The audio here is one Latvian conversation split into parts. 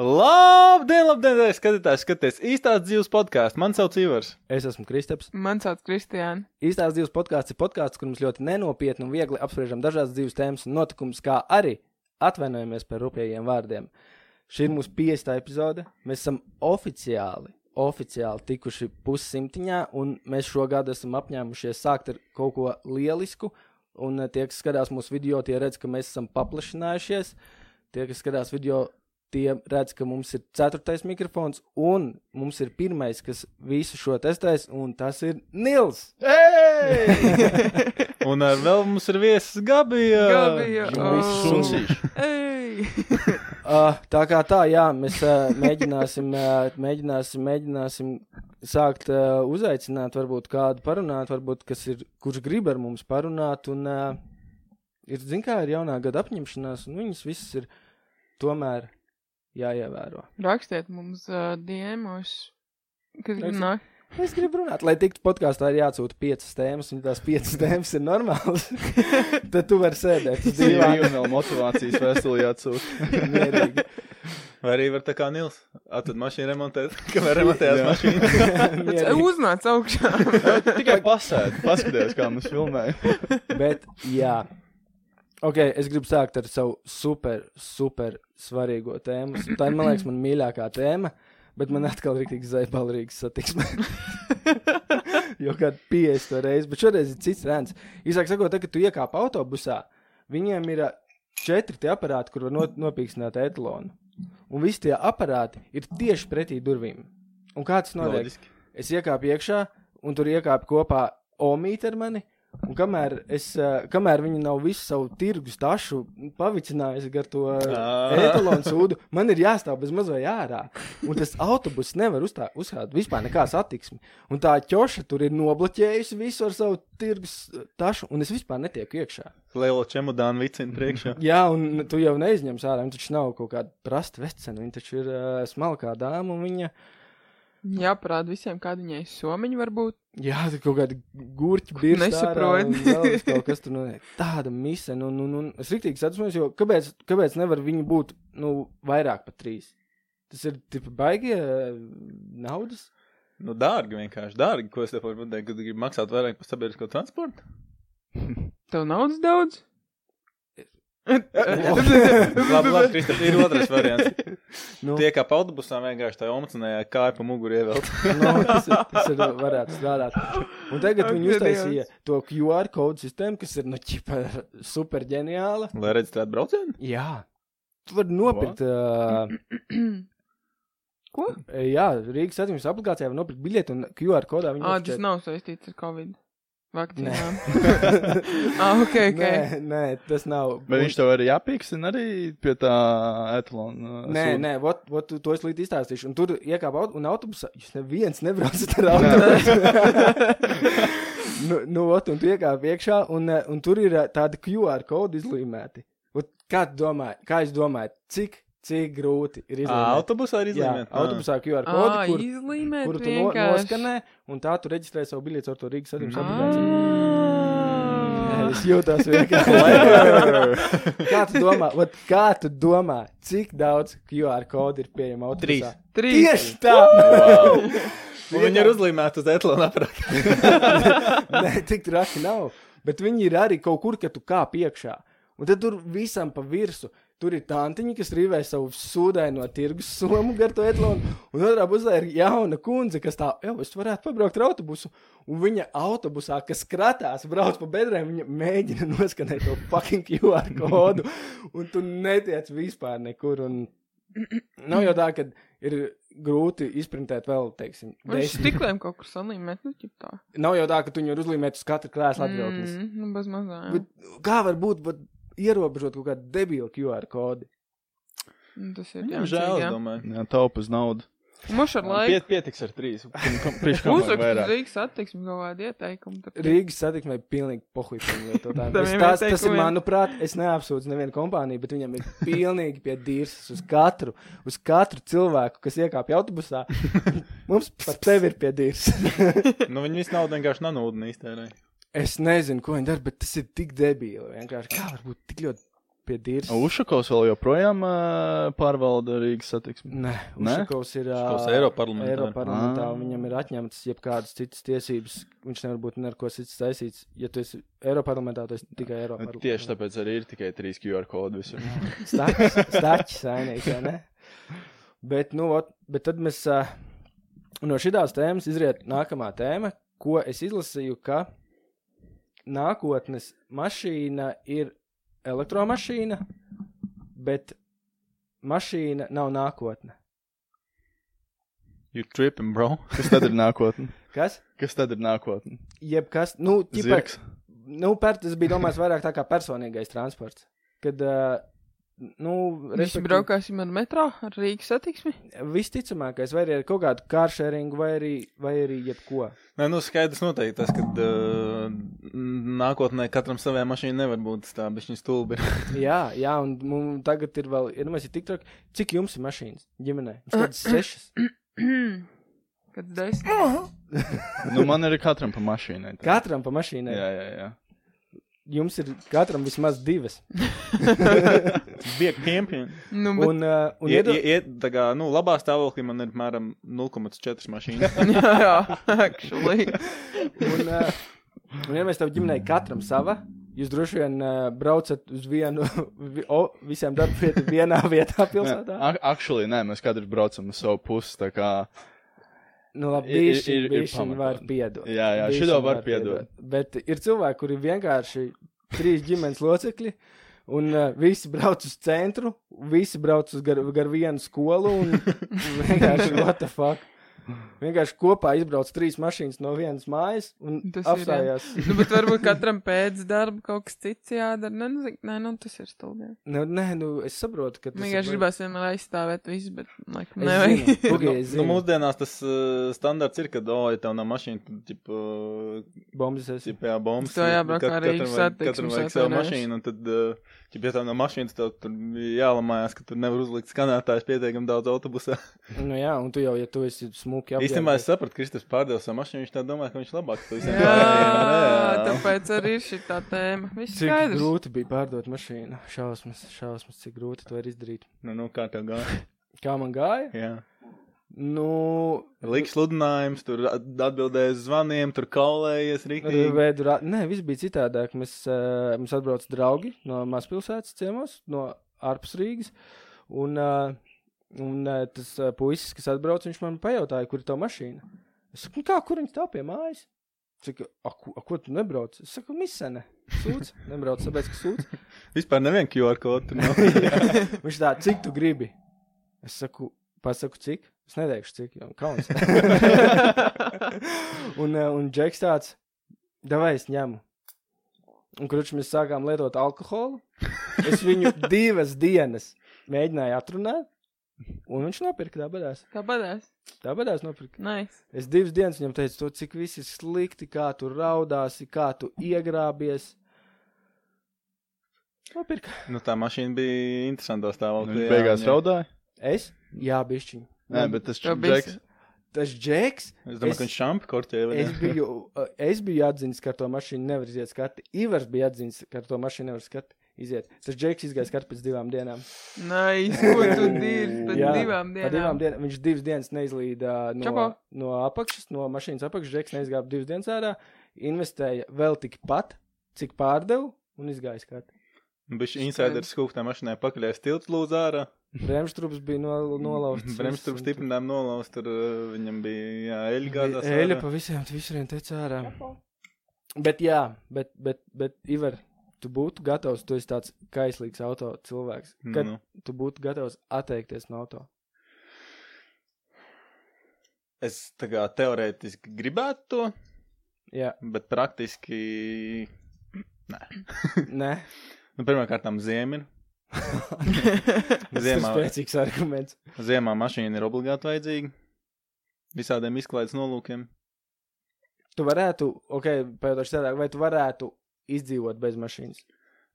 Labdien, labdien, labdien skatītājs, skaties īstās dzīves podkāstu. Man sauc Ivars. Es esmu Kristaps. Man sauc Kristiāna. Īstās dzīves podkāsts ir podkāsts, kur mums ļoti nenopietni un viegli apspriežam dažādas dzīves tēmas un notikumus, kā arī atvainojamies par rupjajiem vārdiem. Šī ir mūsu piesta epizode. Mēs esam oficiāli, oficiāli tikuši pussimtiņā, un mēs šogad esam apņēmušies sākt ar kaut ko lielisku. Un tie, kas skatās mūsu video, tie redz, ka mēs esam paplašinājušies. Tie, kas skatās video, tie redz, ka mums ir ceturtais mikrofons, un mums ir pirmais, kas visu šo testēs, un tas ir Nils. Un ar vēl mums ir viesis Gabija. Gabija, Viss oh. sunsīši. Ei! Uh, tā kā tā, jā, mēs uh, mēģināsim, uh, mēģināsim, mēģināsim sākt uh, uzaicināt, varbūt kādu parunāt, varbūt kas ir, kurš grib ar mums parunāt. Un, uh, ir, zin kā, ir jaunā gada apņemšanās, un viņas visas ir tomēr jāievēro. Rakstiet mums uh, diemos, kas Rakstiet. nākt. Es gribu runāt, lai tiktu podkāstā, ir jāatsūta piecas tēmas, un tās piecas tēmas ir normālas. tad tu vari sēdēt Dzīvā dīvāna. jau vēl motivācijas vēstuli jāatsūta. Vai arī var tā kā Nils? Atvad mašīnu remontēt, kamēr remontējās mašīna. Mierīgi. Uznāc augšā. Tikai pasēdi, paskaties, kā mēs filmējam. Bet, jā. Ok, es gribu sākt ar savu super, super svarīgo tēmu. Tā ir, man liekas, man mīļākā tēma, bet man atkal ir rīktīgi zaibalīgs satiksme. jo kāda 50 reizi, bet šoreiz ir cits rēns. Īsāk sakot, tad, kad tu iekāp autobusā, viņiem ir četri tie aparāti, kur var no, nopīkstināt etalonu. Un visi tie aparāti ir tieši pretī durvīm. Un kā tas notiek? Loģiski. es iekāpu iekšā, un tur iekāpa kopā Omīte ar mani. Un kamēr, es, uh, kamēr viņi nav visu savu tirgus tašu pavicinājusi ar to etalonu sūdu, man ir jāstāv bez mazliet ārā. Un tas autobus nevar uzstā- uzstāt vispār nekādu satiksmi. Un tā ķoša tur ir nobloķējusi visu ar savu tirgus tašu, un es vispār netieku iekšā. Lielo čemodānu vicinu priekšā. Jā, un tu jau neizņemsi ārā. Viņa taču nav kaut kāda prasta vecena. Viņa taču ir uh, smalkā dāma, un viņa Jāparāda visiem, kāda viņai somiņa var būt. Jā, tur kaut kāda gurķa bija. Nesaprot. Kaut kas tur notiek. Tāda mise. Nu, nu, nu, es rīktīgi satsmos, jo kāpēc, kāpēc nevar viņi būt nu, vairāk par trīs? Tas ir tipa baigie eh, naudas. Nu, dārgi vienkārši, dārgi. Ko es te varu pateikt, kad gribi maksāt vairāk par sabiedrisko transportu? Tev naudas daudz? Labi, labi, Kristap, ir otrais variants. Nu, Tie kā pa autobusām vienkārši tā omacinājā kāja pa muguru ievelt. nu, tas, ir, tas ir, varētu strādāt. Un tagad Ak, viņi uztaisīja to QR kodu sistēmu, kas ir nu, ķipa, super ģeniāla. Lai reģistrētu braucienu? Jā, tu vari nopirkt. Uh, Ko? jā, Rīgas satiksmes aplikācijā var nopirkt biļeti un QR kodā nofočē- tas nav saistīts ar Covid. Vakcīnām. ah, ok, ok. Nē, nē, tas nav. Bet viņš tev arī jāpīkstina arī pie tā etalona. Nē, nē, vot, vot, tu- to es līdz izstāstīšu. Un tur iekāpa aut un autobusā. Jūs neviens nebraucat ar autobusu. nu, nu, vot, un tu iekāpi iekšā, un, eh, un tur ir eh, tādi QR kodi izlīmēti. Vot, kā tu domā, kā jūs domājat, cik, cik grūti ir izlīmēt? autobusā Jā, izlīmēt. autobusā QR kodi, kur, izlīmēt kuru tu no, noskanē, un tā tu reģistrē savu biļeti ar to Rīgas satiksmes Ā. aplikāciju. Jā, Es jūtos vienkārši. kā tu domā, vat, kā tu domā, cik daudz QR kodu ir pieejama autobusā? Trīs. Tieši tā! Wow. Viņi ir uzlīmēti uz etalona aparāta. Nē, tik traki nav. Bet viņi ir arī kaut kur, kad tu kāp iekšā. Un tad tur visam pa virsmu. Tur ir tantiņa, kas rīvē savu sūdaino tirgus somu gar to etlonu. Un otrā pusē ir jauna kundze, kas tā, jau es varētu pabraukt ar autobusu. Un viņa autobusā, kas skratās, brauc pa bedrēm, viņa mēģina noskanēt to fucking QR kodu. Un tu netiec vispār nekur. Un nav jau tā, ka ir grūti izprintēt vēl, teiksim, Viņš desmit. stikliem kaut kur salīmēt, nu, tā. Nav jau tā, ka tu viņu uzlīmēt uz katru krēslu atvilknes. Mm, nu, bez mazā. Bet kā var būt bet ierobežot kaut kādu debilu QR kodu? Nu, Tas ir jāmcīgi, žēl, es jā. domāju. Jā, taupas naudu. Mums ar laiku. Piet, pietiks ar trīs. Priekš kam vajag Uzrakst vairāk? Rīgas attieksmi kaut kādu ieteikumu. tad- Rīgas satiksmē ir pilnīgi. Taviem tas, tas ir, manuprāt, es neapsūdzu nevienu kompāniju, bet viņam ir pilnīgi pie dīrsas uz katru, uz katru cilvēku, kas iekāpj autobusā. Mums par tevi ir pie dīrsas. Nu, viņi visu naudu vienkārši nanūdina iztērē. Es nezinu, ko viņi dara, bet tas ir tik debīli. Vienkārši kā var būt tik ļoti pie Dīras. Ušakovs vēl joprojām uh, pārvalda Rīgas satiksmi. Nē? Ušakovs ir Ušakovs ā, Eiroparlamentā. Eiroparlamentā, Ah. viņam ir atņemtas jebkādas citas tiesības. Viņš nevar būt neko cits taisīts. Ja tu esi Eiroparlamentā, tad esi tikai Eiroparlamentā. Tieši tāpēc arī ir tikai trīs QR kodi visur. Staķis, staķis sainīgs, vai ne? Bet, nu, ot, bet tad mēs uh, no šīs tēmas izriet nākamā tēma, ko es izlasīju, ka nākotnes mašīna ir elektromašīna, bet mašīna nav nākotne. You tripping, bro? Kas tad ir nākotne? Kas? Kas tad ir nākotne? Jebkas, nu, Zirgs. nu, per, tas bija domāts vairāk tā kā personīgais transports. Kad, uh, nu, Visi respektīvi- braukāsim ar metro, ar Rīgas satiksmi. Visticamākais, vai arī ar kaut kādu kāršēringu, vai arī, vai arī jebko. Nē, nu skaidrs noteikti tas, ka uh, nākotnē katram savai mašīnai nevar būt tā, bet viņa stulbi ir. Jā, jā, un mums tagad ir vēl, ja nu mēs ir tik traki, cik jums ir mašīnas ģimenē? Kādas sešas? Kad desmit. Nu, man ir katram pa mašīnai. tā. Katram pa mašīnai. Jā, jā, jā. Jums ir katram vismaz divas. Bija kemping. Nu, bet, Un, uh, un Iet, iedo... iet, tā kā, nu, labā stāvoklī man ir apmēram 0,4 mašīnas. jā, jā, actually. un, uh, un, ja mēs tev ģimenei katram sava, jūs droši vien uh, braucat uz vienu, vi, o, visiem darbvietām vienā vietā pilsētā. Nē, ac- Actually, nē, mēs katrs braucam uz savu pusi. tā kā- Nu, labi, Ir- ir- ir- ir bišķiņ var piedot. Jā, jā, šito var piedot. Bet ir cilvēki, kuri vienkārši trīs ģimenes locekļi. Un uh, visi brauc uz centru, visi brauc uz gar, gar vienu skolu. Un vienkārši, what the fuck? Vienkārši kopā izbrauc trīs mašīnas no vienas mājas un Tas ir, jā. apstājās. Nu, bet varbūt katram pēc darba kaut kas cits jādara. Nē, nu, zik- nē, nu tas ir stulbi. Nu, nē, nu, es saprotu, ka tas Vienkārši gribās vienmēr aizstāvēt visu, bet, laikam, nevajag. zinu, Nu, nu, mūsdienās tas uh, standarts ir, ka, oh, ja tev nav mašīna, tad, ģip, uh, Bombas esi. ģip, jā, bombas. Tev jābrauc kat- ar Rīgas katram vajag- satiksmes Katram vajag savu mašīnu, un tad, uh, ja tev nav mašīnas, tad tur jālamājās, ka tur nevar uzlikt skanētājs pietiekami daudz autobusā. Nu, jā, un tu jau, ja tu esi smuki apģērbies. Īstenībā es sapratu, Kristofers pārdeva savu mašīnu, viņš tā domāja, ka viņš labāk to visiem Jā, pārējiem. tāpēc arī ir šī tā tēma. Viss Cik skaidrs. grūti bija pārdot mašīnu. Šausmas, šausmas, cik grūti to ir izdarīt. Nu, nu, kā tev gāja? Kā man gāja? Jā. Nu, Liks sludinājums, tur at- atbildēja uz zvaniem, tur kaulējies veidu, rā... nē, viss bija citādāk. Mēs, uh, mums atbrauc draugi no mazpilsētas ciemos, no ārpus Rīgas. Un, uh, un uh, tas uh, puisis, kas atbrauc, viņš man pajautāja, kur ir tā mašīna. Es saku, "Nu kā, kur viņš tā pie mājas? Saka, a, ko, a, ko tu nebrauc? Es saku, misene. Sūds, nebrauc, tāpēc, ka sūds. Vispār nevienu QR kodu. Viņš tā, cik tu gribi? Es saku, pasaku, cik? Es neteikšu, cik, jau kauns. un, eh, un Džeks tāds, davai es ņemu. Un kurš mēs sākām lietot alkoholu. Es viņu divas dienas mēģināju atrunāt, un viņš nopirka tā badās. Kā badās? Tā badās nopirka. Nice. Es divas dienas viņam teicu, to, cik viss ir slikti, kā tu raudāsi, kā tu iegrābies. Nopirka. nu, tā mašīna bija interesantā Nu, stāvoklī. Jā, beigās viņa- raudāja. Es? Jā, bišķiņ. Nē, bet tas Tev čeks. Tas Džeks. Es domāju, Es- ka viņš korķēja. vai Es biju, uh, es biju atzīts, ka ar to mašīnu nevar iziet skati. Ivars bija atzīts, ka ar to mašīnu nevar skati iziet. Tas Džeks izgāja skati pēc divām dienām. Nice. Ko tu dirzi pēc Jā, divām pa divām dienām? dienām. Viņš divas dienas neizlīda no, Čapo. no apakšas, no mašīnas apakšas. Džeks neizgāja divas dienas ārā, investēja vēl tikpat, cik pārdevu un izgāja skati. Viņš insiders skūptā mašīnā pakaļ stilts lūdzu ārā. Bremštrups bija no, nolauzts. Bremsturu stiprinājām nolaust, tur uh, viņam bija jā, eļļa gāzās. Ārā. pa visiem visuriem teica ārā. Bet jā, bet, bet, bet Ivar, tu būtu gatavs, tu esi tāds kaislīgs auto cilvēks, kad Nu. tu būtu gatavs atteikties no auto. Es tā kā teorētiski gribētu to, Jā, bet praktiski. nē, Nu, Pirmkārt, ziemē. tas ir Ziemā, spēcīgs arguments. ziemā mašīna ir obligāti vajadzīga. Visādiem izklaides nolūkiem. Tu varētu, ok, pajautāšu tādā, vai tu varētu izdzīvot bez mašīnas?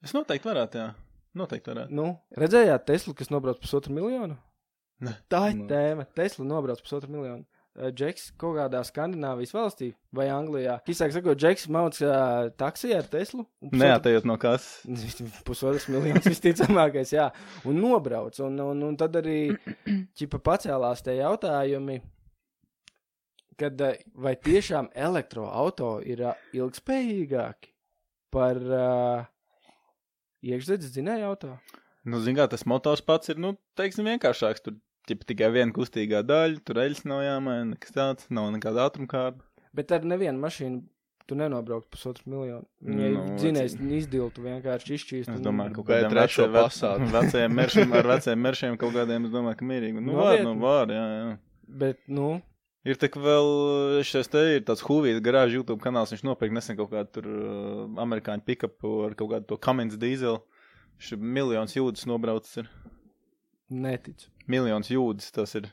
Es noteikti varētu, jā. Noteikti varētu. Nu, redzējāt Teslu, kas nobrauc pusotru miljonu? Ne. Tā ir Nu. tēma. Tesla nobrauc pusotru miljonu. Uh, Džeks kaut kādā Skandināvijas valstī vai Anglijā. Īsāk sakot, Džeks mauc uh, taksijā ar Teslu. Neatējot no kas. Pusotras miljonus visticamākais, jā. Un nobrauc. Un, un, un tad arī ķipa pacēlās tie jautājumi, kad eh, vai tiešām elektroauto ir ā, ilgspējīgāki par uh, iekšzemes dzinēju auto. Nu, zin kā, tas motors pats ir, nu, teiksim, vienkāršāks. Tur ķip, tikai viena kustīgā daļa, tur eļļas nav jāmaina, nekas tāds, nav nekāda ātrumkārba. Bet ar nevienu mašīnu tu nenobrauktu pusotru miljonu. Viņai Nu, dzinējs izdiltu vienkārši izšķīst. Es un- domāju, ka kaut kādiem veciem- Passatu. vecajiem meršiem, ar veciem meršiem kaut kādiem, es domāju, ka mierīgi. Nu, var, nu, var, jā, jā. Bet, nu, Ir tik vēl, šis te ir tāds huvīts garāžas YouTube kanāls, viņš nopirka nesen kaut kādu tur uh, amerikāņu pikapu ar kaut kādu to Cummins dīzeli. Ir miljons jūdzes nobraucis ir. neticu. Miljons jūdzes, tas ir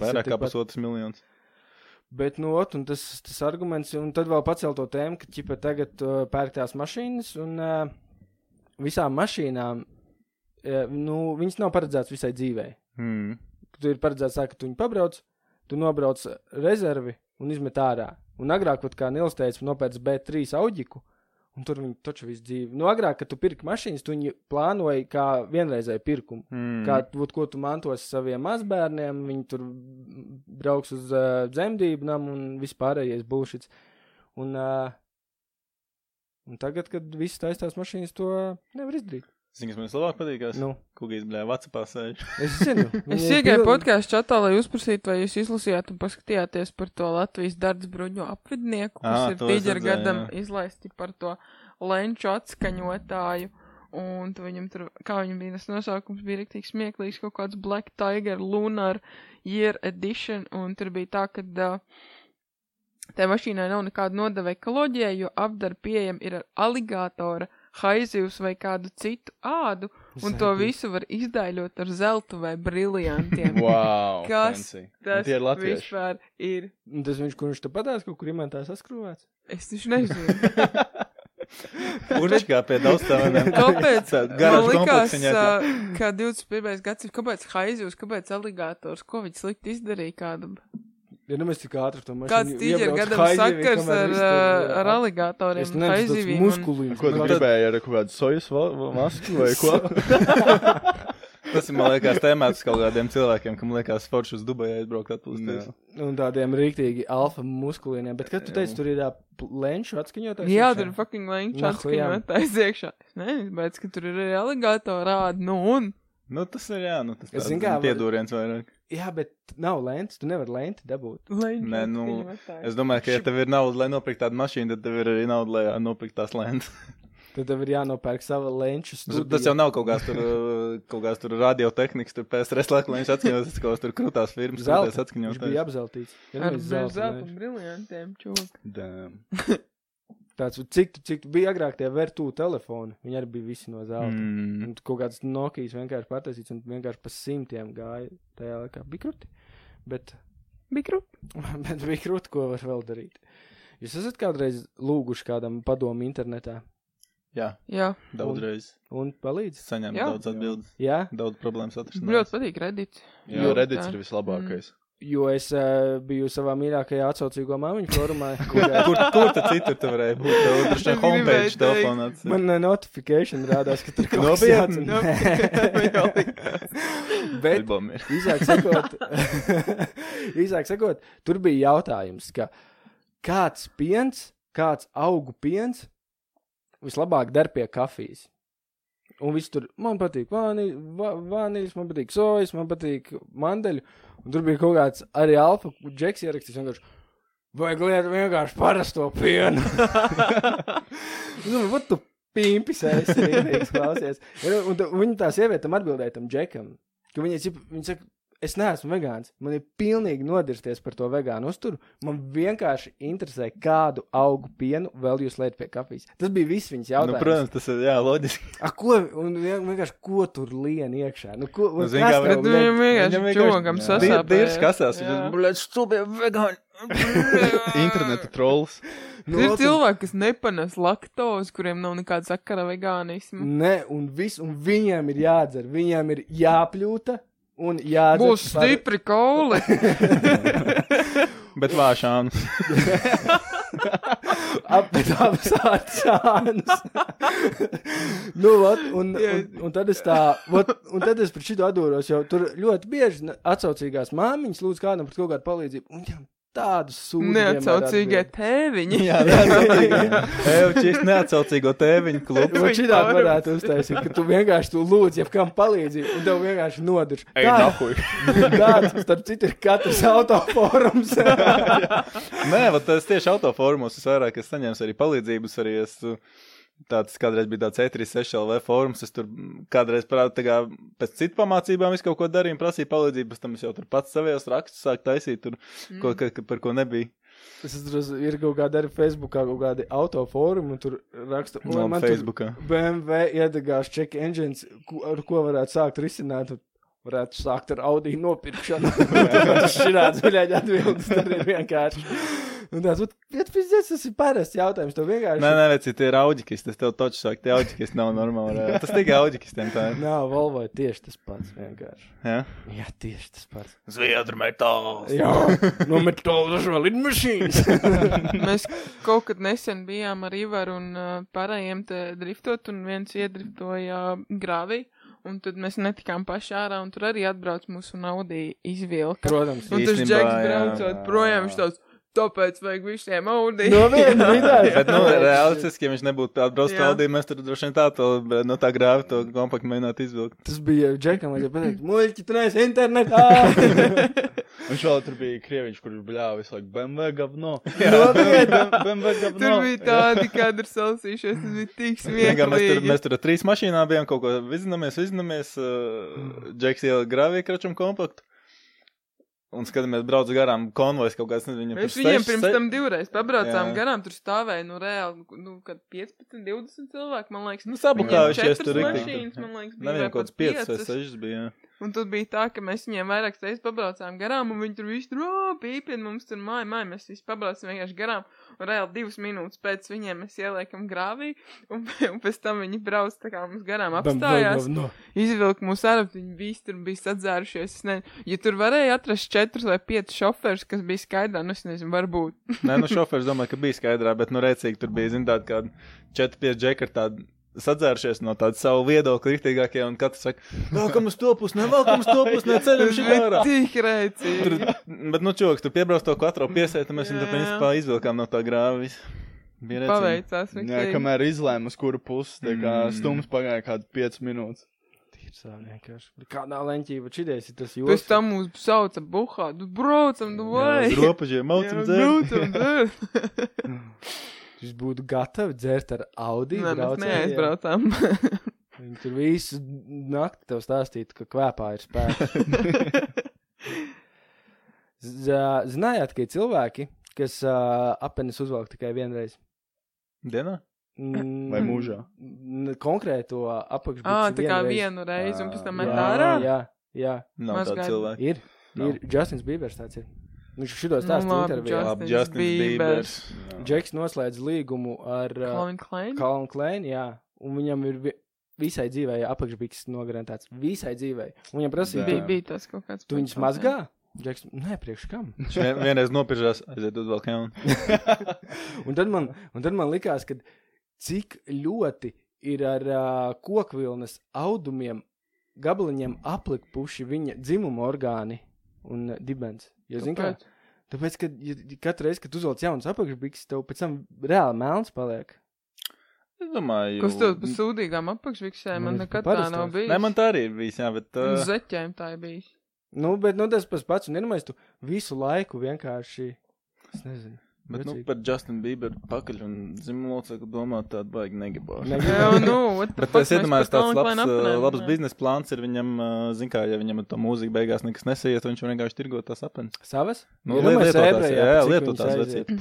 vairāk kā pusotrs miljons. Bet, nu, ot, tas, tas arguments, un tad vēl pacēl to tēmu, ka ķipa tagad uh, pērk tās mašīnas, un uh, visām mašīnām, uh, nu, viņas nav paredzētas visai dzīvei. Hmm. Tu ir paredzēts tā, ka tu viņu pabrauc, tu nobrauc rezervi un izmet ārā. Un agrāk, vat kā Nils teica, nopērts B3 auģiku, un tur viņi taču visu dzīvi. Nu, agrāk, kad tu pirki mašīnas, tu viņu plānoji kā vienreizēju pirkumu. Hmm. Kā būt, ko tu mantosi saviem mazbērniem, viņi tur brauks uz uh, dzemdību namu un vispārējais bullshits. Un, uh, un tagad, kad viss taistās mašīnas, to nevar izdarīt. Zini, kas man labāk patīkās? Nu, Kukīs, blē, Vācijā sēž. es zinu. Es iegāju pilni- podkāstu čatā, lai uzprasītu, vai jūs izlasījāt un paskatījāties par to Latvijas darba bruņu apvidnieku, kas Ā, ir tīģeru gadam jā. izlaisti par to lenču atskaņotāju. Un tu viņam tur, kā viņam bija tas nosaukums, bija rīktīgi smieklīgs, kaut kāds Black Tiger Lunar Year Edition, un tur bija tā, ka uh, tai mašīnai nav nekāda nodeva ekoloģijai, jo apdara pieejam ir ar aligātora, haizivs vai kādu citu ādu, un to Zēbī. visu var izdaiļot ar zeltu vai briljantiem. Wow, Kas fancy. Tas tie ir latvieši. vispār ir. Tas viņš, kurš te patās, kaut kur imantā saskrūvēts. Es taču nezinu. Kurš kā pie daudzstāvēm? Kāpēc? Man likās, ā, ka 21. gadsimts, kāpēc haizivs, kāpēc aligātors, ko viņš slikti izdarīja kādam? Ja nu mēs tik ātri to mašīnu Kāds tīģer iebrauc gadam sakars ar, ā, tur, ar ā, aligātoriem Es nezinu, tas muskulīns. Ko tu gribēji ar kaut kādu sojas masku vai ko? Tas ir, man liekas, tēmēts kaut kādiem cilvēkiem, kam liekas, forši uz Dubaju aizbraukt atpūsties. Un tādiem rīktīgi alfa muskulīniem. Bet, kad tu teici, tur ir lenču atskaņotājs? Jā, tur ir fucking jā. atskaņotājs iekšā. Es nezinu, bet, ka tur ir arī aligātori rādi, nu un. Nu, tas ir, jā, nu, tas Es ir piedūriens vairāk. Jā, bet nav lentes. Tu nevari lenti dabūt. Lenču Nē, nu. Es domāju, ka, ja tev ir nauda, lai nopirktu tādu mašīnu, tad tev ir arī nauda, lai nopirktu tās lentes. Tad tev ir jānopērk sava lenču Tas, studija. tas jau nav kaut kāds tur, uh, kaut kāds tur radiotehnikas, tur PSRS viņš atskaņos, tas kaut kāds tur krūtās firmas, Zelta. krūtās atskaņos. Viņš bija apzeltīts. Ja Ar zelta briljantiem, čūk. Tāds, cik, tu- cik bija agrāk tie vertū telefoni, viņi arī bija visi no zelta. Mm. Mm. Un kaut kāds Nokijas vienkārši pataisīts un vienkārši pa simtiem gāja tajā laikā. Bija krūti. Bet, Mikro. bet bija krūti, ko var vēl darīt. Jūs esat kādreiz lūguši kādam padomu internetā Jā, Jā, daudzreiz un palīdz? saņēmu Jā. daudz atbildes, Jā, daudz problēmas atrisināt. ļoti patīk Reddit. Jā, Jo- Reddits jā. ir vislabākais. Jo es uh, biju savā mīļākajā atsaucīgo māmiņu formā, kur Kur, kur tad citur tu varēji būt? Tev tur Es homepage telefonā. man uh, notifikācija rādās, ka tur kaut kas jāatcer. Bet īsāk sakot, īsāk sakot, tur bija jautājums, ka kāds piens, kāds augu piens vislabāk der pie kafijas. Un viss tur, man patīk vāni- va- vānīļas, man patīk sojas, man patīk mandeļu. Un tur bija kaut kāds arī alfa, džeks ierakstījis vienkārši. Vajag lietot vienkārši parasto pienu. nu, vat tu pīmpis esi, klausies. Un, un, un viņa tā sieviete tam atbildēja tam džekam. Ka viņa, viņa saka, es neesmu vegāns. Man ir pilnīgi nodirsties par to vegānu uzturu. Man vienkārši interesē, kādu augu pienu vēl jūs liekat pie kafijas. Tas bija viss viņas Nu, jautājums. protams, tas ir, jā, loģiski. A, ko, un vien- vienkārši ko tur lien iekšā? Nu, ko, Nu, kas kā- Bet liek- viņam vienkārši čogam sasāpēja. Dirš kasās, blēd stubie vegāni. Interneta trolls. Nu, Ir cilvēki, kas nepanes laktozi, kuriem nav nekāda sakara vegānismu. Nē, un, vis, un viņiem ir jādzer, viņiem ir jāpļūta, Un jā, Būs stipri kauli. Bet vāšāns. apmetām sācānus. nu, vat, un, un, un tad es tā, vat, un tad es par šito atdūros, jo tur ļoti bieži atsaucīgās māmiņas lūdz kādam par kaut kādu palīdzību. Un viņam tādus sūdzības. Neatsaucīgie tēviņi. Jā, neatsaucīgo. Evčīs neatsaucīgo tēviņu klubu. Nu, šitā varētu uztaisīt, ka tu vienkārši tu lūdz, ja kam palīdzību, un tev vienkārši nodarš. Ej, nahuj. Tāds, starp citu, ir katrs autoforums. Nē, vat es tieši autoformos es vairāk es saņēmu arī palīdzības. Arī es, uh, tāds kādreiz bija tāds E3 SLV forums. Es tur mm, kādreiz parādīju, tā kā pēc citu pamācībām es kaut ko darīju, prasīju palīdzību. Pēc tam es jau tur pats savējos rakstus sāku taisīt, tur, mm. ko, ka, ka, par ko nebija. Es saprotu, ir kaut kāda arī Facebookā, kaut kādi autoforumi, un tur raksta, No "Oi, man tur Facebookā. BMW iedegās check engines, ko, ar ko varētu sākt risināt. Varētu sākt ar Audi nopirkšanu. Tas ir šāds viļņu atbildes, tad ir vienkārši. Un tāds, vat, bet, pizdies, tas ir parasts jautājums. Tev vienkārši. Nē, nē, veci, tie ir auģikisti. Tas tev taču saka, tie auģikisti nav normāli. Tas tikai auģikistiem tā ir. Nav, Volvo ir tieši tas pats vienkārši. Jā, Jā, tieši tas pats. Zviedru metāls. Jā, no metāla vēl ir mašīnas. Mēs kaut kad nesen bijām ar Ivaru un uh, pārējiem te driftot, un viens iedriftoja grāvī. Un tad mēs netikām paši ārā, un tur arī atbrauc mūsu Audi izvilka. Protams. Un tas džeks braucot projām, viņš tāds, tāpēc vajag visiem Audi. No viena vidē. Bet, nu, realistiski, ja viņš nebūtu atbraucis Jā. Audi, mēs tur droši vien tā, to, no tā grāvi to kompaktu mēģinātu izvilkt. Tas bija Džekam, lai pateikt, muļķi, tu neesi internetā. Viņš vēl tur bija krieviņš, kurš bļāva visu laiku BMW gavno. Nopietni. BMW gavno. Tur bija tādi, kādi ir salasījušies, tas bija tik Vienkārši mēs tur, smieklīgi. mēs tur ar trīs mašīnām bijām, kaut ko vizinamies, vizinamies. Uh, Džeks ielika grāvī kračam kompaktu. Un skatāmies, brauc garām konvojs kaut kāds, nezinu, Mēs viņiem pirms tam divreiz pabraucām Jā. garām, tur stāvēja, nu, reāli, nu, kad 15, 20 cilvēki, man liekas. Nu, Viņiem sabukājušies tur mašīnas, rīktīgi. man liekas, bija jau kaut kāds pat 5 vai piecas. 6 bija. jā. Un tad bija tā, ka mēs viņiem vairākas reizes pabraucām garām, un viņi tur visi tur "Ā, pīpina, mums tur māja, māja, mēs visi pabraucām vienkārši garām, un reāli divas minūtes pēc viņiem mēs ieliekam grāvī, un, un pēc tam viņi brauc tā kā mums garām apstājās, No. izvilka mūs ārā, viņi visi tur bija sadzērušies, es nezinu, ja tur varēja atrast četrus vai piecus šoferus, kas bija skaidrā, nu es nezinu, varbūt. Nē, nu šoferis domāju, ka bija skaidrā, bet nu rēcīgi tur bija, zin, tādi kādi 4-5 džekari tādi sadzēršies no tāda savu viedokļa rīktīgākie, un katrs saka, vēlkam uz to pusi, ne, vēlkam uz to pusi, ne, ceļam šī ārā. tik rēcīgi. Tur, bet, nu, čoks, tu piebrauc to katru piesēt, un mēs viņu Jā, tā jā. principā izvilkām no tā grāvis. Paveicās, Jā, viņa kamēr izlēma, uz kuru pusi, tā kā Mm. stums pagāja kādu 5 minūtes. Kādā leņķī, bet šities ir tas Pēc jūsu. tam mūs sauca buhā, nu braucam, nu Jā, vai. Ropažiem, maucam dzērt. Braucam, dzērt. Jūs būtu gatavi dzert ar Audi. Nē, mēs neaizbraucām. Viņi tur visu nakti tev stāstītu, ka kvēpā ir spēks. Zinājāt, ka ir cilvēki, kas uh, apenes uzvelk tikai vienreiz? Dienā? Mm, Vai mūžā? Konkrēto apakšbuļu. Ā, tā kā vienu reizi un pēc tam met jā, ārā. jā, jā, Nav Maz tādu gaidu. cilvēku. ir. Nav. Ir Justins Bībers tāds ir. Viņš šito Nu, stāstu labi, intervijā. Labi, Justins. Bībers. Džeks noslēdz līgumu ar uh, Calvin Klein. Kalnu Klēnu, jā, un viņam ir vi visai dzīvē apakšbiks nogarantēts. Visai dzīvē. Un viņam prasīja, Jā. Bija, bija tas kaut kāds. tu viņus mazgā? Džeks, nē, priekš kam? Viņš vien, vienreiz nopiržās, aiziet uz vēl kaunu. un, tad man, un tad man likās, ka cik ļoti ir ar uh, kokvilnas audumiem, gabaliņiem aplikuši viņa dzimuma orgāni un dibens. Jo, zin kā, tāpēc, ka ja, katru reizi, kad tu uzvelc jaunas apakšbiks, tev pēc tam reāli melns paliek. Es domāju, Kas tev pa sūdīgām apakšviksēm? Man Man ir nekad tā nav bijis. Nē, man tā arī ir bijis, jā, bet. Uh, Zeķēm tā ir bijis. Nu, bet nu, tas pats pats, un iedomājieties, tu visu laiku vienkārši, es nezinu. Bet, nu, Vecīgi. par Justinu Bieberu pakaļ un dzimumlocekli domāt tādu baigi negibāšu. Ne- Jā, nu, Bet es iedomājos, tāds labs, uh, aprinām, labs jā. biznesa plāns ir viņam, uh, zin kā, ja viņam ar to mūziku beigās nekas nesaiet, viņš vienkārši tirgo tās apens. Savas? Nu, Iedomājies lietotās, jā, cik lietotās vecīt.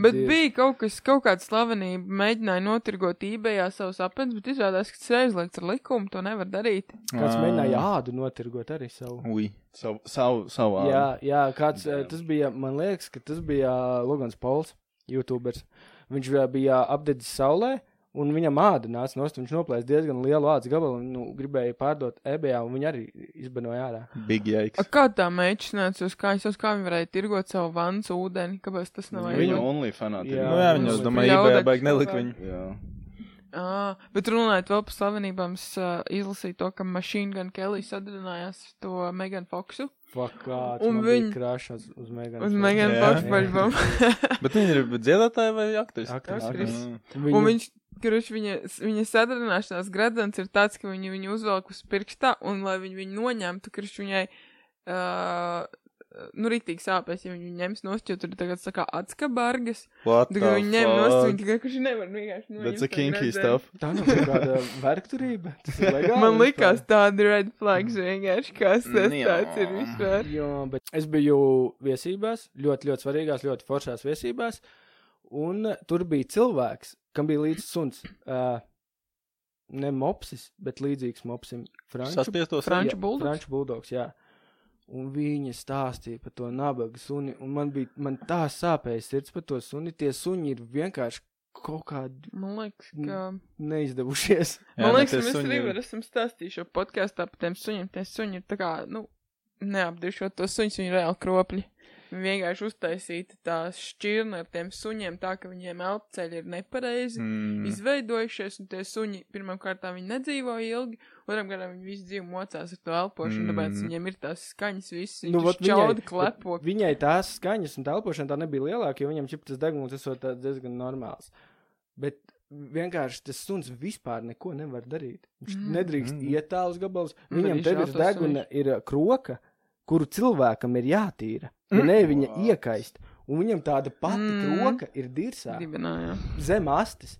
Bet Dievs. bija kaut kas, kaut kāda slavenība, mēģināja notirgot eBayā savus apelsnes, bet izrādās, ka tas ir aizliegts ar likumu, to nevar darīt. Kāds mēģināja ādu notirgot arī savu. Ui. Savu, savu, savu Jā, jā, kāds, eh, tas bija, man liekas, ka tas bija Logans Pols, YouTubers. Viņš eh, bija apdedzis saulē, Un viņam āda nāca no stūra. Viņš noplēsa diezgan lielu ādas gabalu un nu, gribēja pārdot eBay, un viņi arī izbanoja ārā. Big A, yikes. kā tā nāca uz kājas, uz kā viņa varēja tirgot savu vannas ūdeni? Kāpēc tas nav Viņu vajag? only fanāti. Jā. Nu, jā, viņi, es domāju, eBay baigi nelika kā. viņu. Jā. Ah, bet runājot vēl par slavenībām, es uh, izlasīju to, ka Machine Gun Kelly sadarbojās ar to Megan Foxu Fuck, kāds Un un viņ- viņa krāšās uz Meganu. uz Megan. Foxu paļbam. Bet viņi ir dziedātāji vai aktris? Aktris. Aktris. Mm. Un viņš, kurš viņa, viņa sadarbināšanās gradzens ir tāds, ka viņi viņu uzvelk uz pirkstā, un lai viņi viņu noņemtu, kurš viņai, uh, nu, rītīgi sāpēs, ja viņi viņu ņems nost, jo tur tagad saka atskabargas. The kad viņi ņem nost, viņi tikai, kurš nevar vienkārši noņemt. That's a to kinky stuff. Tā nav kāda vergturība. Tas ir legāli. Man likās tādi red flags vienkārši, kas tas tāds ir vispār. Jā, bet es biju viesībās, ļoti, ļoti svarīgās, ļoti foršās viesībās. Un uh, tur bija cilvēks, kam bija līdzi suns. Uh, ne mopsis, bet līdzīgs mopsim. Franču, Saspiestos Franču buldogs? Franču buldogs, jā. Un viņa stāstīja par to nabaga suni, un man bija man tā sāpēja sirds par to suni. Tie suņi ir vienkārši kaut kādi Man liekas, ka. neizdevušies. Jā, Man ne, liekas, ka mēs suņi arī esam stāstījuši šo podkāstā par tiem suņiem. Tie suņi ir tā kā, nu, neapdišot tos suņus, viņi ir reāli kropļi. Vienkārši uztaisīta tā šķirne ar tiem suņiem, tā ka viņiem elpceļi ir nepareizi. Mm. Izveidojušies, un tie suņi pirmām kārtām viņi nedzīvo ilgi, otram kārtām viņi visu dzīvi mocās ar to elpošanu, mm. tāpēc viņiem ir tās skaņas visas, Nu, čaudi klepo. Viņai tās skaņas un telpošana tā nebija lielāka, jo viņam čips tas deguns esot diezgan normāls. Bet vienkārši tas suns vispār neko nevar darīt. Viņš Mm. nedrīkst Mm. iet tālus gabalus. Nu, Viņam te virs deguna ir uh, kroka, kuru cilvēkam ir jātīra. Ja ne viņa iekaist. Un viņam tāda pati Mm. mm. kroka ir dirsā Dibenā, jā. zem astes.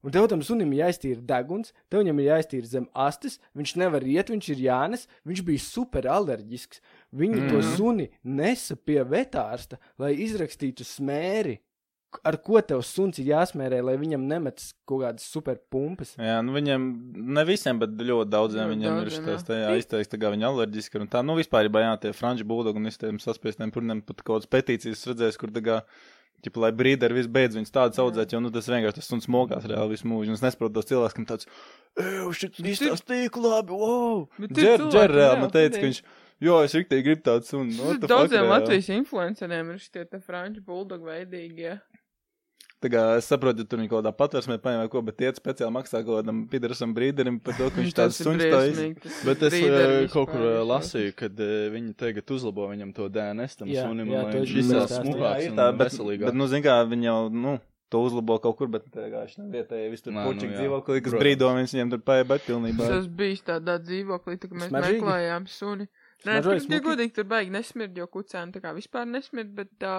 Un tev tam sunim ir jāiztīra deguns, tev viņam ir jāiztīra zem astes, viņš nevar iet, viņš ir jānes, viņš bija super alerģisks. Viņi mm. to suni nesa pie vetārsta, lai izrakstītu smēri, ar ko tev suns ir jāsmērē, lai viņam nemetas kaut kādas super pumpas. Jā, nu viņiem, ne visiem, bet ļoti daudziem Ļoti viņiem ir daudziem, šis jā. jā, izteikts, tā kā viņi alerģiski ir un tā. Nu, vispār ir jā, tie franču buldogi un visiem saspiestiem purniem pat kaut kādas petīcijas redzēs, kur tā kā, ķipa, lai brīderi viss beidz viņus tādas audzēt, jo, nu, tas vienkārši tas suns mokās reāli visu mūžu. Un es nesaprotu tos cilvēkus, kam tāds, ej, šit izstāst tik labi, wow! Bet ir Džer, džer, reāli, jā, man teica, ka viņš, jo, es riktīgi gribu tādu sunu. Nu, fuck, Daudziem reāli? Latvijas influenceriem ir šie te franču buldogi veidīgie. Tā kā es saprotu, ja tur viņi kaut kādā patvērsmē paņem vai ko, bet iet speciāli maksā kaut kādam pidarasam brīderim par to, ka viņš tāds suns taisa. Bet es vispār kaut kur vispār. lasīju, kad uh, viņi tagad uzlabo viņam to DNS tam Jā, sunim, jā, un lai to viņš izsās smukāks ir un tā, bet, veselīgāks. bet, nu, zin kā, viņi jau, nu, to uzlabo kaut kur, bet viss tur Nā, pučīgi nu dzīvoklī, kas brīdo, viņš viņiem tur paiet, bet pilnībā. Es bijis tādā dzīvoklī, tā, ka mēs Smaržīgi? meklējām suni. Nē, tur, ja smuki? godīgi, tur baigi nesmird, jo kucēni tā kā vispār nesmird, bet tā,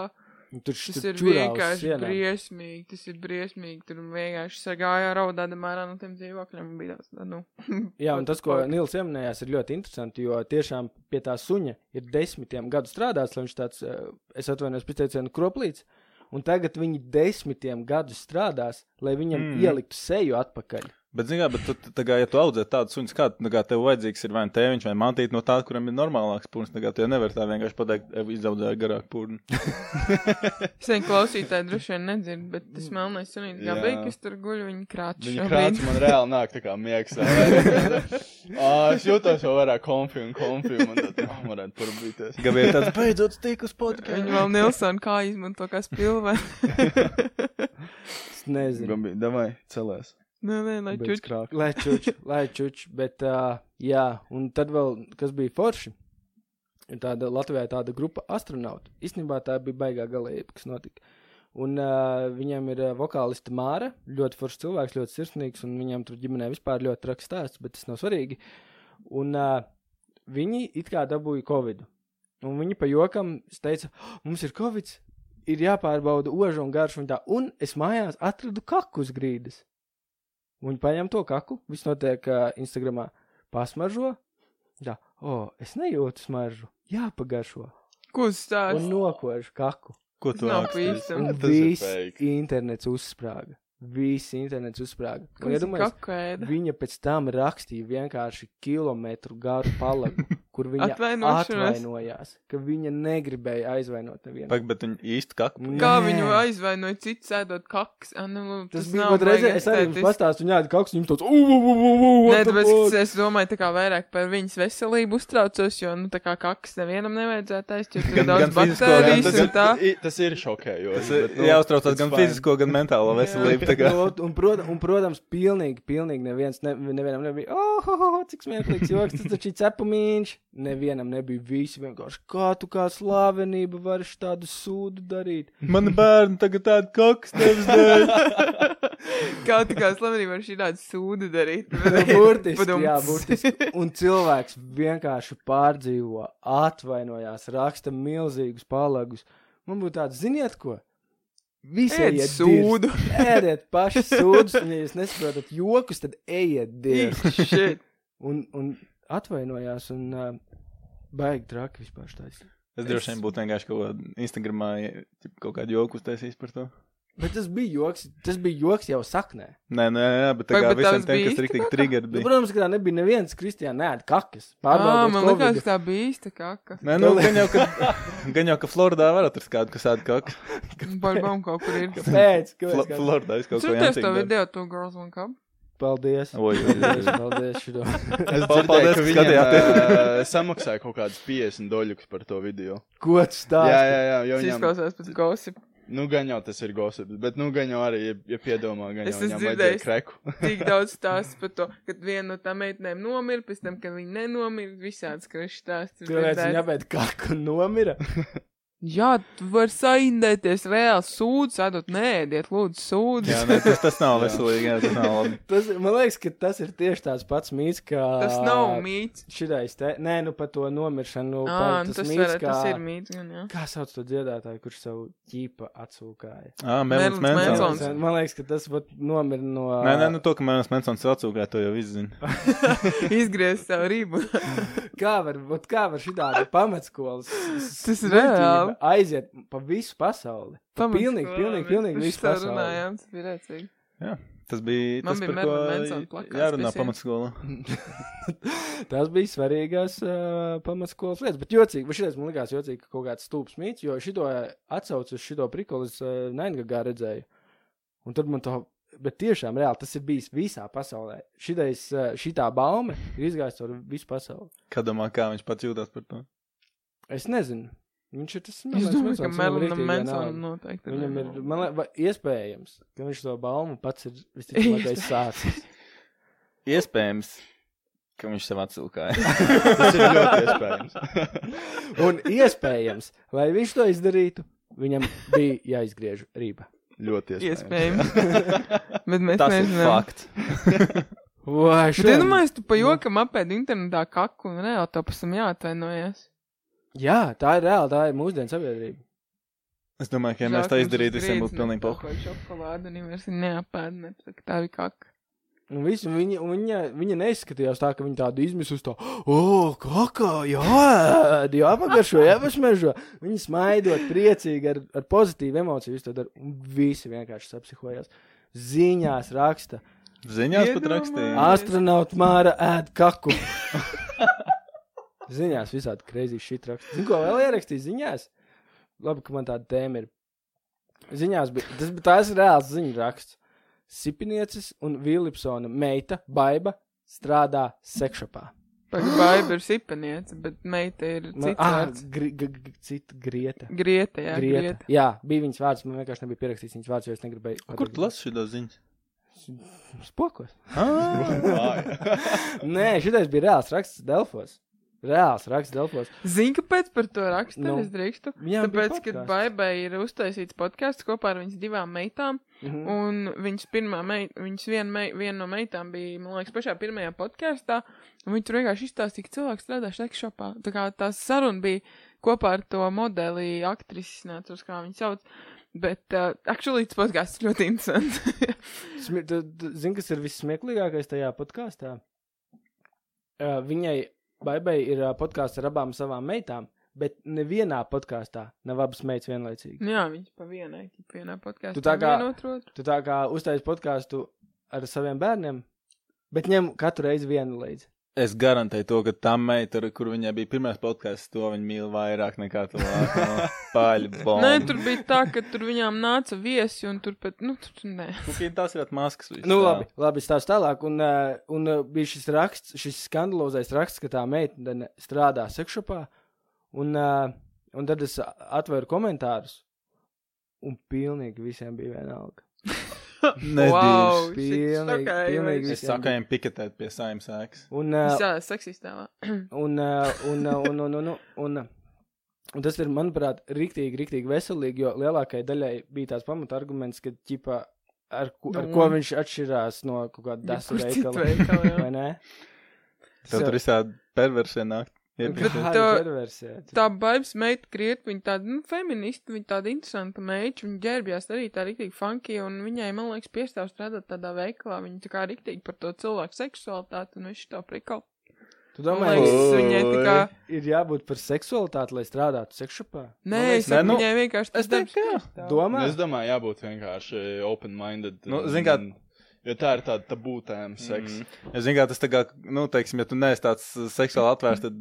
Tur tas tur ir vienkārši sienām. briesmīgi, tas ir briesmīgi, tur vienkārši sagāja raudāda mērā no tiem dzīvokļiem, un bija tāds, nu. Jā, un tas, ko. Nils pieminējās, ir ļoti interesanti, jo tiešām pie tā suņa ir desmitiem gadu strādāts, lai viņš tāds, es atvainojos, pieteicienu kroplīts, un tagad viņi desmitiem gadu strādās, lai viņam mm. ieliktu seju atpakaļ. Bet, zin kā, bet tu, kā, ja tu audzē tādu suņu, kā, tā kā tev vajadzīgs ir vai nu tēviņš vai mantīt no tā, kuram ir normālāks pūns, tā kā tu jau nevar tā vienkārši pateikt, "Ev, izaudzēju garāku pūnu. Es nezinu, klausītāji droši vien nedzird, bet tas melnais sunīts Jā. gabīgi, kas tur guļ, viņa krāts. Viņa krāts man reāli nāk tā kā miegs. Ā, es jūtos jau vairāk konfi un konfi, un tad man varētu parūpīties. Gabriel tāds beidzot stīk uz podkāstu. Viņa vēl Nilsona kā izmanto kā spilvē. Es nezinu. Gabi, davai, celēs. Nē, nē, lai krākt. Lai čuč, lai čuč, bet uh, jā, un tad vēl, kas bija forši, ir tāda Latvijā tāda grupa astronautu. Īstenībā tā bija baigā galējība, kas notika. Un uh, viņam ir uh, vokāliste Māra, ļoti foršs cilvēks, ļoti sirsnīgs, un viņam tur ģimenē vispār ļoti traks stāsts, bet tas nav svarīgi. Un uh, viņi it kā dabūja Covid. Un viņi pa jokam teica, "Oh, mums ir Covid, ir jāpārbauda oža un garš un tā. Un es mājās atradu kaku uz grīdas. Un Viņi paņem to kaku, viss notiek uh, Instagramā, pasmaržo. Tā, o, oh, es nejūtu smaržu, jāpagaršo. Ko Un stāst? nokož kaku. Ko tu. Un Tas ir viss internets uzsprāga. Viss internets uzsprāga. Iedomājieties? Viņa pēc tam rakstīja vienkārši kilometru garu palagu, kur viņa atvainojās, ka viņa negribēja aizvainot nevienu. Pak, bet viņi īsti kaku. Kā Nē. viņu aizvainoja cits sēdot kaks? A, nu, Tas, tas bija pat reizē, es arī jums pastāstu, viņa āda kaut kas, viņam tāds, u, u, u, u, u, Nē, tāpēc fuck?" es, domāju, tā kā vairāk par viņas veselību uztraucos, jo, nu, tā kā kaks nevienam nevajadzētu aizķert, jo tur daudz baktērijas tas, un tā. tas ir šokējoši. bet, nu, Jāuztraucās gan fizisko, gan mentālo veselību. Kā. Un, protams, un, protams, pilnīgi, pilnīgi neviens, ne, nevienam nebija, oh, oh, oh, cik smieklīgs joks, tas taču ir cepamīņš. Nevienam nebija visi vienkārši, kā tu kā slavenība vari tādu sūdu darīt. Mani bērni tagad tādi koks tevis dēļ. Kā tā kā slavenība var šī tāda sūdu darīt. Burtiski, Padum. jā, burtiski. Un cilvēks vienkārši pārdzīvo, atvainojās, raksta milzīgus palagus. Man būtu tāds, ziniet ko? Visi sūdu. dirzt. Ēdiet paši sūdus, un ja jūs nesaprotat jokus, tad ejiet. Shit. Un, un atvainojās, un uh, baigi traki vispār štais. Es droši vien būtu vienkārši kaut kādā Instagramā kaut kādu joku uztaisījis par to. Bet tas bija joks, tas bija joks jau saknē. Nē, nē, nē, bet tā kā visiem tiem, bija kas īsti riktīgi kaka? trigger Nu, bija. protams, ka tā nebija neviens Kristiāna, nē, kakas. Ā, Pārbaudot man liekas, tā bija īsta kaka. Nē, nu, gan jau, ka, gan jau, ka Floridā var atrast kādu, kas ēd koku. Barbām kaut kur ir. Kāpēc? kā- Floridā es kaut ko Sūties to jāsaka. video, to Girls One Cup. Paldies. Oi, oi, oi. Paldies, paldies šito. Es Paldies, dzirdēju, ka ka viņam skatījāties. uh, samaksāja kaut kādas 50 doļus par to video. Ko tu stāsti? Jā, jā, jā, jo Tas viņam, izklausās pēc gossip. Nu, gan jau tas ir gossips, bet, nu, gan jau arī, ja, ja piedomā, gan Es jau viņam vajadzēja kreku. Tik daudz stāstu par to, kad viena no tām meitenēm nomira, pēc tam, kad viņa nenomira, visāds kreši stāsts. Kāpēc viņa apēd kaku nomira? Jā, tu vari saindēties reāli sūdu, sēdot, nē, diet, lūdzu, sūdu. Jā, nē, tas, tas nav veselīgi, jā, tas nav labi. Tas, man liekas, ka tas ir tieši tāds pats mīts, kā. Tas nav mīts. Šitais te, nē, nu par to nomiršanu. Ā, par- nu, tas, mīts, var, kā, tas ir mīts, gan jā. Kā sauc to dziedātāju, kurš savu ķīpa atsūkāja? Ā, Mansons. Mansons. Man liekas, ka tas vat nomira no. Nē, nē, nu to, ka Melons Mansons atsūkā, to jau viss zina. Izgriezt savu ribu. Kā var, vat kā var šitādi pamatskolas Tas ir muļķība reāli. Aiziet pa visu pasauli. Pa Pilnīgi, pilnīgi, pilnīgi Mēs visu tā pasauli. runājām, tas bija rēcīgi. Tas bija Man tas, bija par ko jārunā pamatskolā. Tas bija svarīgās uh, pamatskolas lietas. Bet jocīgi, vai šitais man likās jocīgi, ka kaut kāds stūps mīts, jo šito atsaucu uz šito prikolu es uh, Naingagā redzēju. Un tad man to, bet tiešām reāli tas ir bijis visā pasaulē. Šitais, šitā baume ir izgājusi caur visu pasauli. Kā domā, kā viņš pats jūtas par to? Es nezinu. Viņš ir tas Es domāju, ka Merlinam Mansonam noteikti. Viņam ir, man liekas, iespējams, ka viņš to baumu pats ir visticamākais sācis. Iespējams, ka viņš sev atsūkāja. Tas ir ļoti iespējams. Un iespējams, lai viņš to izdarītu, viņam bija jāizgriež rīpa. ļoti iespējams. Iespējams. Bet mēs Tas ir nezinām. fakts. Vai Bet iedomājieties, tu pa jokam apēdi internetā kaku un reāli to pēc tam jāatvainojas. Jā, tā ir reāli, tā ir mūsdienu sabiedrība. Es domāju, ka, ja mēs tā izdarītu, visiem būtu pilnīgi kāda Šokolāde, un viņi vairs neapēd, nepasaka, tā bija kaka. Un visu, viņa, un viņa, viņa neizskatījās tā, ka viņa tādu izmisus to, oh, kakā, jā, jāpagaršo, jāpasmežo. Viņa smaidot, priecīgi, ar, ar pozitīvu emociju, visu to dara, un visi vienkārši sapsihojās. Ziņās raksta, Ziņās pat Iedomā- rakstīja. astronauts Māra ēd kaku. ziņās visādi kreizī šit raksta. Zinu, ko vēl ierakstīja ziņās? Labi, ka man tāda tēma ir. Ziņās bija, tas bija tās reāls ziņu raksts. Sipinieces un Vilipsona meita, baiba, strādā sekšapā. Pagaidā ir sipeniece, bet meita ir cits ah, gri, g, g, cita grieta. Grieta, jā, grieta. grieta. Jā, bija viņas vārds, man vienkārši nebija pierakstīts viņas vārds, jo es negribēju. Kur tu lasi šo ziņu? Spokos. Vāj. Nē, šitais bija reāls raksts Delfos. Reāls raksts Delfos. Zini, kāpēc par to raksta? Nu. Nu, es drīkstu. Viņām bija Tāpēc, podcasts. Baibai ir uztaisīts podkāsts kopā ar viņas divām meitām, Mhm. un viņas pirmā meita, viņas viena, mei, viena no meitām bija, man liekas, pašā pirmajā podkāstā, un viņi tur vienkārši izstāstīja, ka cilvēks strādā sekšopā. Tā kā tā saruna bija kopā ar to modeli, aktrisi, neatceros, kā viņu sauc. Bet, uh, actually, tas podkāsts ir ļoti interesants. Zini, kas ir vissmieklīgākais tajā podkāstā? Uh, viņai, Baibai, ir uh, podkāsts ar abām savām meitām. bet nevienā podkāstā nav abas meitas vienlaicīgi. Jā, viņas pa vienai, vienā podkāstā. Tu tā kā- Otru, otru. Tu tā kā uztaisīji podkāstu ar saviem bērniem, bet ņem katru reizi vienu līdzi. Es garantēju to, ka tā meita, ar kur viņai bija pirmais podkāsts, to viņa mīl vairāk nekā to no paļu. Nē, tur bija tā, ka tur viņām nāca viesi un tur pat, nu, tur nē. Kukīna tās ir maskas. viss Nu, tā. labi, labi stāst tālāk. Un, uh, un uh, bija šis raksts, šis skandalozais raksts, ka tā meitene strādā sekšopā. Un, uh, un tad es atvēru komentārus. Un pilnīgi visiem bija vienalga. Wow, Pilnīgi, pilnīgi Es saku, bija. viņiem piketēt pie saimnes ēkas. Un, uh, Jā, seksistēlā. un, uh, un, uh, un, un, un, un, un, un tas ir, manuprāt, rīktīgi, rīktīgi veselīgi, jo lielākajai daļai bija tās pamata arguments, ka, ķipa, ar, ko, ar Nu. ko viņš atšķirās no kaut kāda cits veikala. Vai ne? Tev tur visādi perversija nāk. Tā-? Tā baibas meita kriet, viņa tāda, nu, feminista, viņa tāda interesanta meita, viņa ģērbjās arī tā riktīgi funky, un viņai, man liekas, piestāv strādāt tādā veikalā, viņa tā kā riktīgi par to cilvēku seksualitāti, un visu to prikal. Tu domā, Oi. viņai tā kā, ir jābūt par seksualitāti, lai strādātu sekšopā? nē, es saku, nu, viņai vienkārši tas darbs. Domā? Es domāju, jābūt vienkārši open-minded. Nu, zini kā- Jo tā ir tāda tabū tēma, seks. Mm. Es zinu, kā tas tā kā, nu, teiksim, ja tu neesi tāds seksuāli atvērts, tad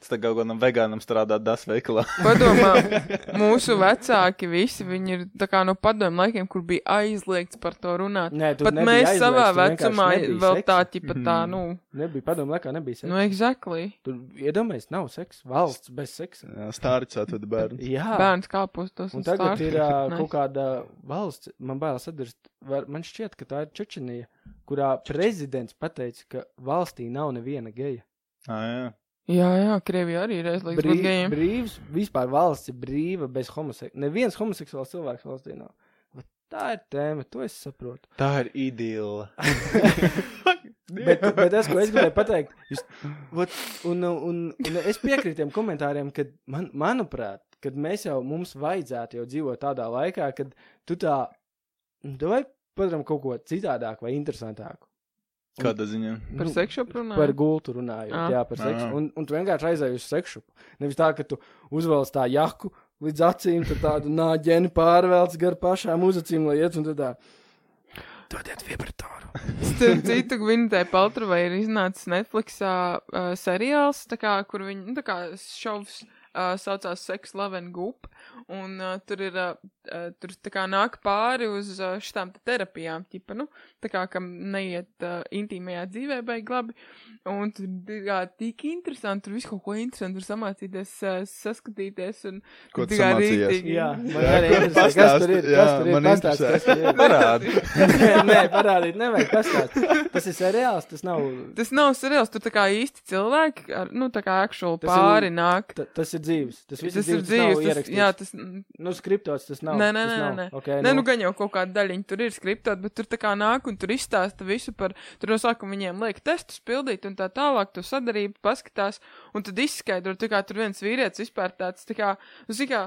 tas tā kā kādam vegānam strādāt das veikalā. Padomā, mūsu vecāki visi, viņi ir tā kā no padomu laikiem, kur bija aizliegts par to runāt. Nē, Pat mēs aizliegts, savā vecumā vēl seksa. tā, ķipa tā, nu, Nebija padomu laikā, nebija seksa. nu, exactly. Tur iedomājies, nav seksa. Valsts bez seksa. Jā, Stārķis atveda bērnu. Jā. Bērns kāpostos Un un tagad stāv. ir uh, kaut kāda valsts, man bailes atdarst, var, man šķiet, ka tā ir Čečenija, kurā prezidents pateica, ka valstī nav neviena geja. Ah, jā. Jā, jā, Krievija arī reiz līdz Brī, gejiem. brīvs, vispār valsts ir brīva bez homoseksuāla. Neviens homoseksuāls cilvēks valstī nav. Vat Tā ir tēma, to es saprotu. Tā ir idila. Bet, bet tas, ko es gribēju pateikt, jūs, vat, un, un, un es piekrītu tiem komentāriem, ka, man, manuprāt, kad mēs jau mums vajadzētu jau dzīvot tādā laikā, kad tu tā, vai padaram kaut ko citādāku vai interesantāku. Kāda ziņa? Par Nu, sekšu runājot. Par gultu runājot, Ah. jā, par seksu. Ah. Un, un tu vienkārši aizēji uz seksu. Nevis tā, ka tu uzvelc tā jaku līdz acīm, tad tādu nāģeni pārvelc gar pašām uzacīm, lai iet un tad tā. Dodiet vibratoru. Starp citu, Gvintai Paltrovai ir iznācis Netflixā uh, seriāls, tā kā, kur viņi, nu, tā kā šovs uh, saucās Sex, Love and Goop, un uh, tur ir, uh, tur tā kā nāk pāri uz uh, šitām te terapijām, ķipa, nu, tā kā, kam neiet uh, intīmajā dzīvē baigi labi, un tur tā kā tik interesanti, tur visu kaut ko interesanti, tur samācīties, uh, saskatīties, un Ko tu samācījies? Jā, man arī interesē, kas tur ir. Kas tur ir? interesē. kas tur ir. Parādi. Nē, parādīt, nevajag pastāstīt. Tas ir seriāls, tas nav. Tas nav seriāls, tur tā kā īsti cilvēki, ar, nu, tā kā ir- pāri nāk. Ta, tas ir dzīves. Tas, viss Tas ir dzīves, jā, tas, Nu, skriptots tas nav. Nē, nē, nē, nē. Okay, Nē, nu gan jau kaut kāda daļiņa tur ir skriptot, bet tur tā kā nāk un tur izstāsta visu par, tur no sākuma viņiem liek testus pildīt un tā tālāk, tu sadarību paskatās, un tad izskaidro, tā kā tur viens vīrietis vispār tāds, tā kā, nu, zin kā,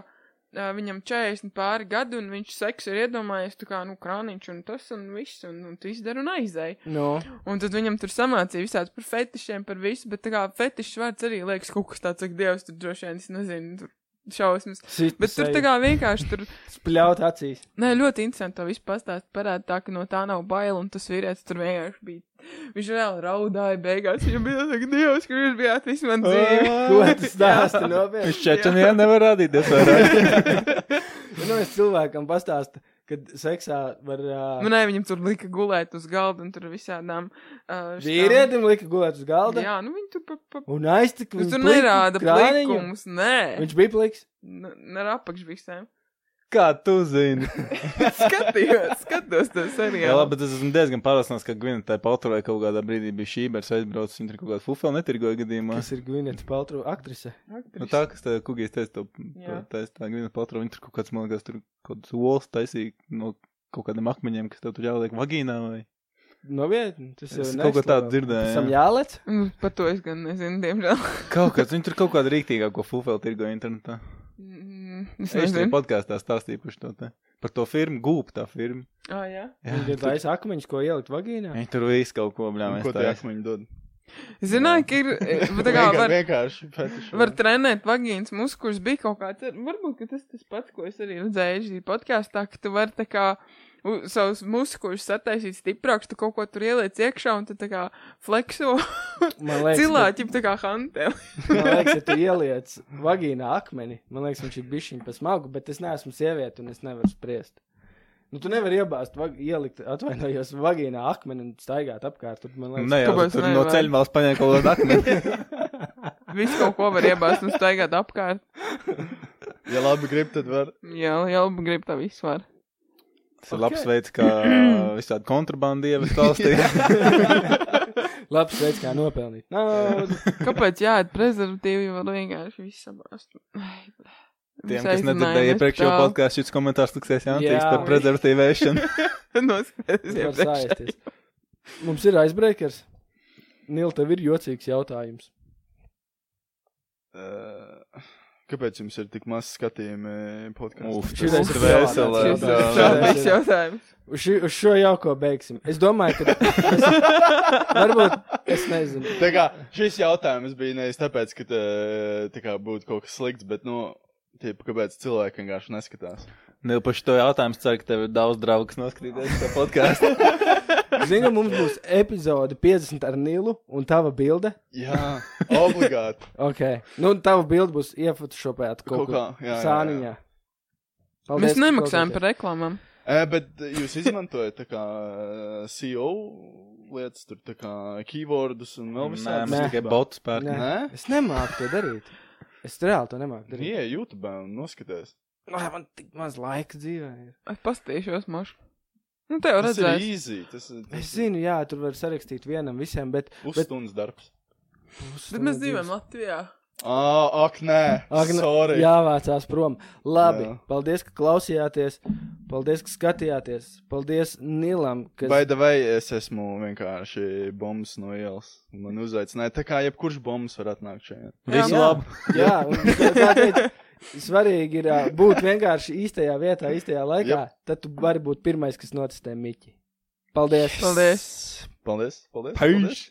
ā, viņam 40 pāri gadu, un viņš seksu ir iedomājies, tā kā, nu, krāniņš un tas un viss, un, un tu izdara un aizēj. No. Un tad viņam tur samācīja visāds par fetišiem, par visu, bet tā kā fetišs vārds arī liekas kaut kas tāds, ak, dievs, tur droši vien, es nezinu, tur šausmas. Sit Bet tur tā kā vienkārši tur spļaut acīs. Nē, ļoti interesanti to visu pastāstīt. Parāda tā, ka no tā nav bail, un tas vīrietis tur vienkārši bija. Viņš reāli raudāja beigās. Viņam bija tāds, ka Dievs, kur jūs bijāt visu man dzīvi. Ko tu stāsti nopietni? Viņš čečenijā nevar rādīties. Nu, es cilvēkam pastāstu, kad seksā var. Nu, Uh, nē, viņam tur lika gulēt uz galda, un tur visādām. Uh, Vīrietim lika gulēt uz galda. Jā, nu viņi tur pa, pa, Un aiztika. Nu, tur nerāda plikumus. Nē, Viņš bija pliks. N- ar apakšvisēm. Kā tu zini? Skatījos, skatos to Jā, seriālu. labi, bet es esmu diezgan pārliecināts, ka Gvinētai Paltrovai kaut kādā brīdī bija šī bērns aizbraucis, viņa tur kaut kādu fufelu netirgoja gadījumā. Kas ir Gwyneth Paltrow aktrise? Nu, tā, kas tā kugijas teica, to Jā. taisa tā Gvinēta Paltrova, viņa tur kaut kāds, man liekas, tur kaut kāds olas taisīja no kaut kādiem akmeņiem, kas tev tur jāliek vagīnā vai. Novietni, tas ir kaut ko tādu dzirdēju, tam jā. jālec. Nu, Par to es gan nezinu, diemžēl. Kaut kas, viņi tur kaut kādu rīktīgāko fufelu tirgoja internetā. Mm, Es Es nezinu. podkāstā stāstīju par to. Par to firmu, gūp tā firma. Ah, jā. Viņi ir taisa akmeņus, ko ielikt vagīnā. Viņi tur visu kaut ko bļā. Un Ko tie akmeņi dod? Zināju, ka ir. eh, Tā kā var, vienkārši fetiši. var trenēt vagīnas muskuļus, bija kaut kāds. Varbūt ka tas tas pats, ko es arī redzēju šī podkāstā, ka tu vari tā kā. u- Savus muskuļus sataisīt stiprākus, tu kaut ko tur ieliec iekšā un tu tā kā flekso Man liekas, cilvēki, tā kā hanteli. man liekas, ja tu ieliec vagīnā akmeni, man liekas, viņš ir bišķiņ pa smagu, bet es neesmu sieviete un es nevaru spriest. Nu, tu nevari iebāzt, vag, ielikt, atvainojos, vagīnā akmeni un staigāt apkārt. Tur, man liekas, Ne jau Kāpēc tur nevar? no ceļa malas paņēma kaut kādu akmeni. Visu kaut ko var iebāzt un staigāt apkārt. Ja labi grib, tad var. Jā, jau grib tā visu var. Tas ir labs veids, kā visādi kontrabandi ievest valstī. labs veids, kā nopelnīt naudu. Kāpēc jāiet prezervatīvi, var vienkārši visu sabāzt? Ai, Tiem, kas nedzirdēja iepriekšējo podkāstu, šis komentārs liksies Jā. jāntīgs par prezervatīvēšanu. Noskaties Var iepriekš. saisties. Mums ir aizbreakers. Nil, tev ir jocīgs jautājums. Uh, kāpēc jums ir tik maz skatījumi podkāstā? Tas ir savādāks Tas ir jautājums. Uz, ši, uz šo jauko beigsim. Es domāju, ka. Es, varbūt es nezinu. Tā kā šis jautājums bija nevis tāpēc, ka tā, tā kā būtu kaut kas slikts, bet, nu, Tipu, kāpēc cilvēki vienkārši neskatās? Nē, par šo jautājumu ceru, ka tev ir daudz draugu, kas noskatīties šo podkāstu. Zinu, ka mums būs epizode 50 ar Nilu un tava bilde. Jā, obligāti. Ok. Nu, tava bilde būs iefotošopēta kaut, Kaut kā, jā, kā jā, jā. sāniņā. Mēs nemaksājam par reklāmām. E, bet jūs izmantojat tā kā CEO lietas, tur tā kā keywordus un vēl Nē, visādi. mēs Nē. tikai botus pērkam. Nē. Nē? Es nemāku to darīt. Es reāli to nemāku darīt. Ie, YouTube un noskaties. Nē, man tik maz laika dzīvē. ir. Es pastīšos, mašu. Nu, te jau Tas ir redzēs. easy, tas ir Es zinu, jā, tur var sarakstīt vienam visiem, bet. pusstundas darbs. Bet mēs dzīvojam Latvijā. Ā, ak, nē, Ak, ne- sorry. Jāvācās prom. Labi, Jā. jā. paldies, ka klausījāties. Paldies, ka skatījāties. Paldies Nilam, kas. Vai vai es esmu vienkārši bombas no ielas? Man uzaicināja, tā kā jebkurš bombas var atnākt šeit. Visu Jā. labu! Jā, un kā teicu, svarīgi ir ā, būt vienkārši īstajā vietā, īstajā laikā. Jep. Tad tu vari būt pirmais, kas nocistē miķi. Paldies! Paldies! Paldies! Paldies! Peace. paldies.